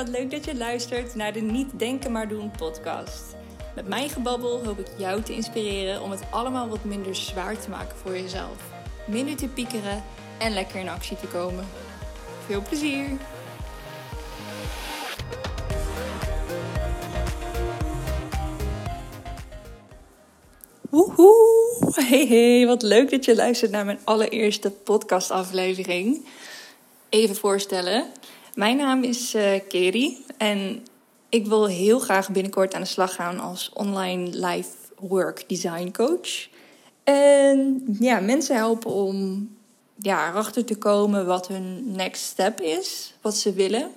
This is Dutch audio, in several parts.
Wat leuk dat je luistert naar de Niet Denken Maar Doen podcast. Met mijn gebabbel hoop ik jou te inspireren om het allemaal wat minder zwaar te maken voor jezelf. Minder te piekeren en lekker in actie te komen. Veel plezier! Woehoe! Hey hey, wat leuk dat je luistert naar mijn allereerste podcastaflevering. Even voorstellen, mijn naam is uh, Kerry en ik wil heel graag binnenkort aan de slag gaan als online life work design coach. En ja, mensen helpen om ja, erachter te komen wat hun next step is, wat ze willen.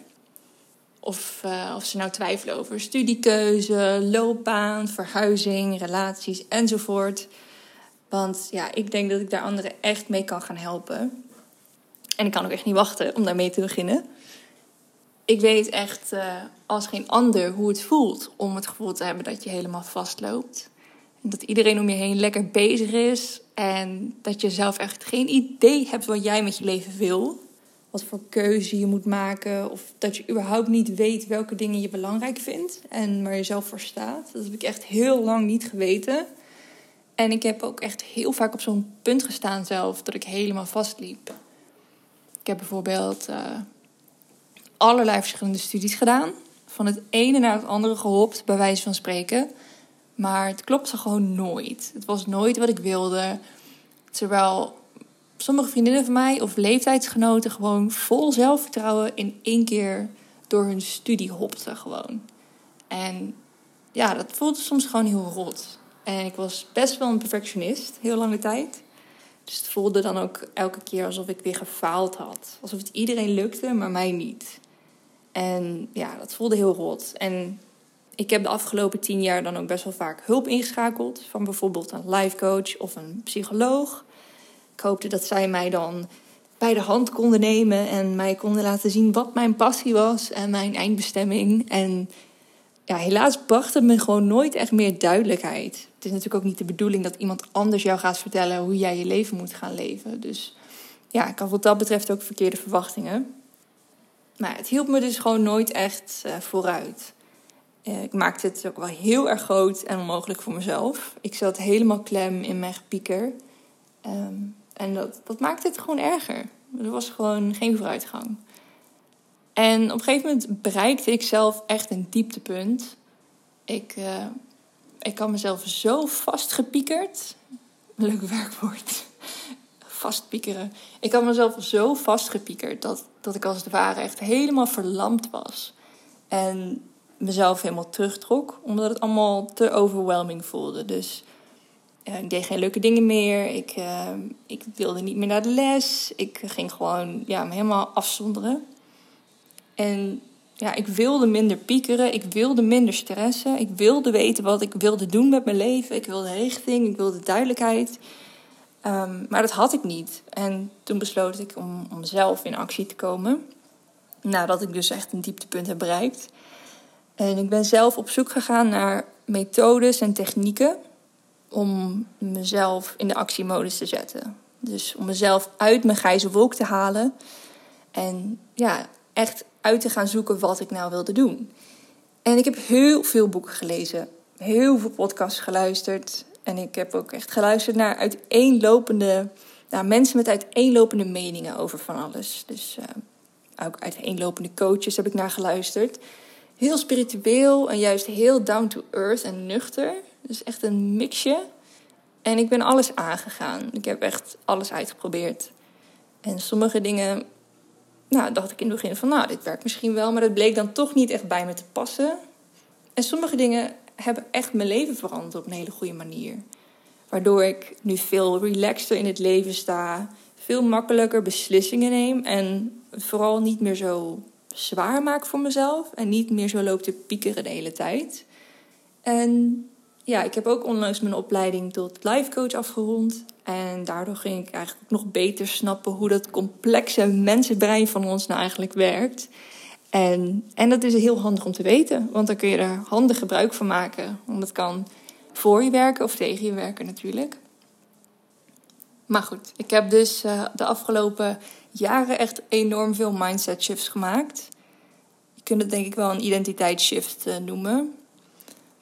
Of, uh, of ze nou twijfelen over studiekeuze, loopbaan, verhuizing, relaties enzovoort. Want ja, ik denk dat ik daar anderen echt mee kan gaan helpen. En ik kan ook echt niet wachten om daarmee te beginnen. Ik weet echt uh, als geen ander hoe het voelt om het gevoel te hebben dat je helemaal vastloopt. En dat iedereen om je heen lekker bezig is. En dat je zelf echt geen idee hebt wat jij met je leven wil wat voor keuze je moet maken. Of dat je überhaupt niet weet welke dingen je belangrijk vindt en waar je zelf voor staat. Dat heb ik echt heel lang niet geweten. En ik heb ook echt heel vaak op zo'n punt gestaan zelf dat ik helemaal vastliep. Ik heb bijvoorbeeld uh, allerlei verschillende studies gedaan. Van het ene naar het andere gehopt, bij wijze van spreken. Maar het klopte gewoon nooit. Het was nooit wat ik wilde. Terwijl sommige vriendinnen van mij of leeftijdsgenoten gewoon vol zelfvertrouwen in één keer door hun studie hopten gewoon. En ja, dat voelde soms gewoon heel rot. En ik was best wel een perfectionist, heel lange tijd. Dus het voelde dan ook elke keer alsof ik weer gefaald had. Alsof het iedereen lukte, maar mij niet. En ja, dat voelde heel rot. En ik heb de afgelopen tien jaar dan ook best wel vaak hulp ingeschakeld. Van bijvoorbeeld een life coach of een psycholoog. Ik hoopte dat zij mij dan bij de hand konden nemen en mij konden laten zien wat mijn passie was en mijn eindbestemming. En ja, helaas bracht het me gewoon nooit echt meer duidelijkheid. Het is natuurlijk ook niet de bedoeling dat iemand anders jou gaat vertellen hoe jij je leven moet gaan leven. Dus ja, ik had wat dat betreft ook verkeerde verwachtingen. Maar het hielp me dus gewoon nooit echt uh, vooruit. Uh, ik maakte het ook wel heel erg groot en onmogelijk voor mezelf. Ik zat helemaal klem in mijn gepieker. Um, en dat, dat maakte het gewoon erger. Er was gewoon geen vooruitgang. En op een gegeven moment bereikte ik zelf echt een dieptepunt. Ik, uh, ik had mezelf zo vastgepiekerd. Leuk werkwoord. Vastpiekeren. Ik had mezelf zo vastgepiekerd dat, dat ik als het ware echt helemaal verlamd was. En mezelf helemaal terugtrok, omdat het allemaal te overwhelming voelde. Dus uh, ik deed geen leuke dingen meer. Ik, uh, ik wilde niet meer naar de les. Ik ging gewoon ja, me helemaal afzonderen. En ja, ik wilde minder piekeren. Ik wilde minder stressen. Ik wilde weten wat ik wilde doen met mijn leven. Ik wilde richting. Ik wilde duidelijkheid. Um, maar dat had ik niet. En toen besloot ik om, om zelf in actie te komen. Nadat ik dus echt een dieptepunt heb bereikt. En ik ben zelf op zoek gegaan naar methodes en technieken om mezelf in de actiemodus te zetten. Dus om mezelf uit mijn grijze wolk te halen. En ja, echt uit te gaan zoeken wat ik nou wilde doen. En ik heb heel veel boeken gelezen, heel veel podcasts geluisterd. En ik heb ook echt geluisterd naar uiteenlopende, naar mensen met uiteenlopende meningen over van alles. Dus uh, ook uiteenlopende coaches heb ik naar geluisterd. Heel spiritueel en juist heel down to earth en nuchter. Dus echt een mixje. En ik ben alles aangegaan. Ik heb echt alles uitgeprobeerd. En sommige dingen, nou, dacht ik in het begin van, nou, dit werkt misschien wel, maar dat bleek dan toch niet echt bij me te passen. En sommige dingen hebben echt mijn leven veranderd op een hele goede manier. Waardoor ik nu veel relaxter in het leven sta, veel makkelijker beslissingen neem en vooral niet meer zo zwaar maak voor mezelf en niet meer zo loop te piekeren de hele tijd. En ja, ik heb ook onlangs mijn opleiding tot life coach afgerond. En daardoor ging ik eigenlijk nog beter snappen hoe dat complexe mensenbrein van ons nou eigenlijk werkt. En, en dat is heel handig om te weten, want dan kun je er handig gebruik van maken. Want dat kan voor je werken of tegen je werken natuurlijk. Maar goed, ik heb dus uh, de afgelopen jaren echt enorm veel mindset shifts gemaakt. je kunt het denk ik wel een identiteitsshift uh, noemen.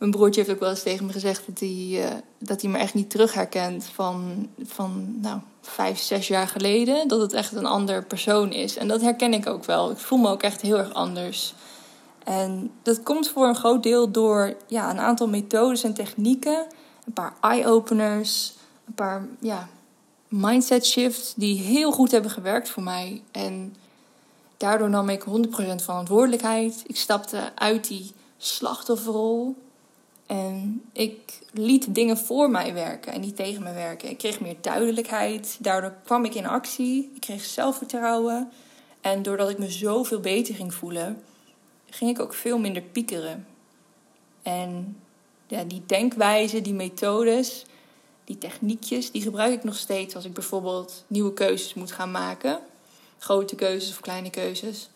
Mijn broertje heeft ook wel eens tegen me gezegd dat hij, uh, dat hij me echt niet terug herkent van, van nou, vijf, zes jaar geleden. Dat het echt een ander persoon is. En dat herken ik ook wel. Ik voel me ook echt heel erg anders. En dat komt voor een groot deel door ja, een aantal methodes en technieken. Een paar eye-openers. Een paar ja, mindset shifts die heel goed hebben gewerkt voor mij. En daardoor nam ik 100% verantwoordelijkheid. Ik stapte uit die slachtofferrol. En ik liet dingen voor mij werken en niet tegen me werken. Ik kreeg meer duidelijkheid. Daardoor kwam ik in actie. Ik kreeg zelfvertrouwen. En doordat ik me zoveel beter ging voelen, ging ik ook veel minder piekeren. En ja, die denkwijze, die methodes, die techniekjes, die gebruik ik nog steeds als ik bijvoorbeeld nieuwe keuzes moet gaan maken. Grote keuzes of kleine keuzes.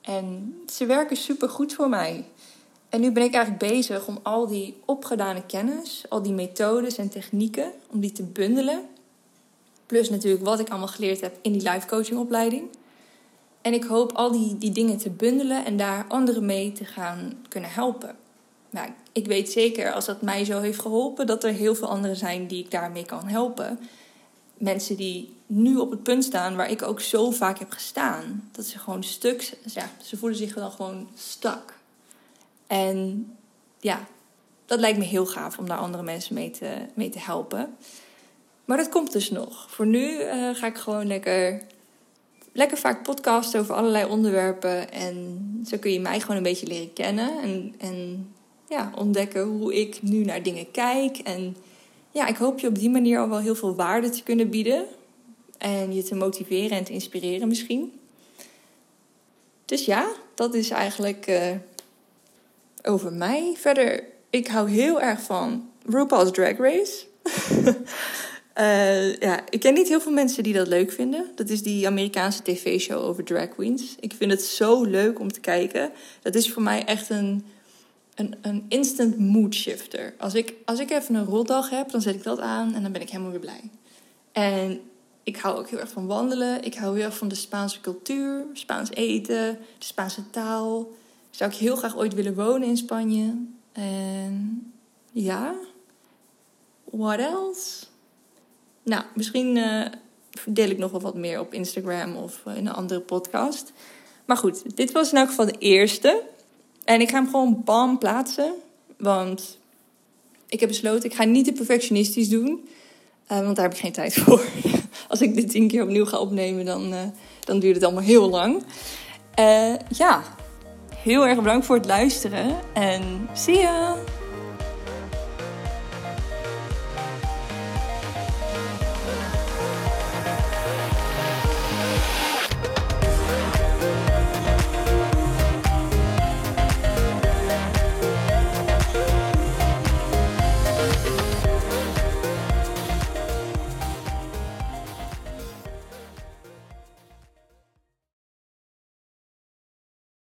En ze werken super goed voor mij. En nu ben ik eigenlijk bezig om al die opgedane kennis, al die methodes en technieken, om die te bundelen. Plus natuurlijk wat ik allemaal geleerd heb in die life coaching opleiding. En ik hoop al die, die dingen te bundelen en daar anderen mee te gaan kunnen helpen. Nou, ik weet zeker als dat mij zo heeft geholpen, dat er heel veel anderen zijn die ik daarmee kan helpen. Mensen die nu op het punt staan waar ik ook zo vaak heb gestaan. Dat ze gewoon stuk, ja, ze voelen zich dan gewoon stuk. En ja, dat lijkt me heel gaaf om daar andere mensen mee te, mee te helpen. Maar dat komt dus nog. Voor nu uh, ga ik gewoon lekker, lekker vaak podcasten over allerlei onderwerpen. En zo kun je mij gewoon een beetje leren kennen. En, en ja, ontdekken hoe ik nu naar dingen kijk. En ja, ik hoop je op die manier al wel heel veel waarde te kunnen bieden. En je te motiveren en te inspireren misschien. Dus ja, dat is eigenlijk uh, over mij. Verder, ik hou heel erg van RuPaul's Drag Race. uh, ja, ik ken niet heel veel mensen die dat leuk vinden. Dat is die Amerikaanse tv-show over drag queens. Ik vind het zo leuk om te kijken. Dat is voor mij echt een, een, een instant mood shifter. Als ik, als ik even een rotdag heb, dan zet ik dat aan en dan ben ik helemaal weer blij. En ik hou ook heel erg van wandelen. Ik hou heel erg van de Spaanse cultuur, Spaans eten, de Spaanse taal zou ik heel graag ooit willen wonen in Spanje. En ja, what else? Nou, misschien uh, deel ik nog wel wat meer op Instagram of in een andere podcast. Maar goed, dit was in elk geval de eerste. En ik ga hem gewoon bam plaatsen. Want ik heb besloten, ik ga niet te perfectionistisch doen. Uh, want daar heb ik geen tijd voor. Als ik dit tien keer opnieuw ga opnemen, dan, dan duurt het allemaal heel lang. Ja, heel erg bedankt voor het luisteren en zie je!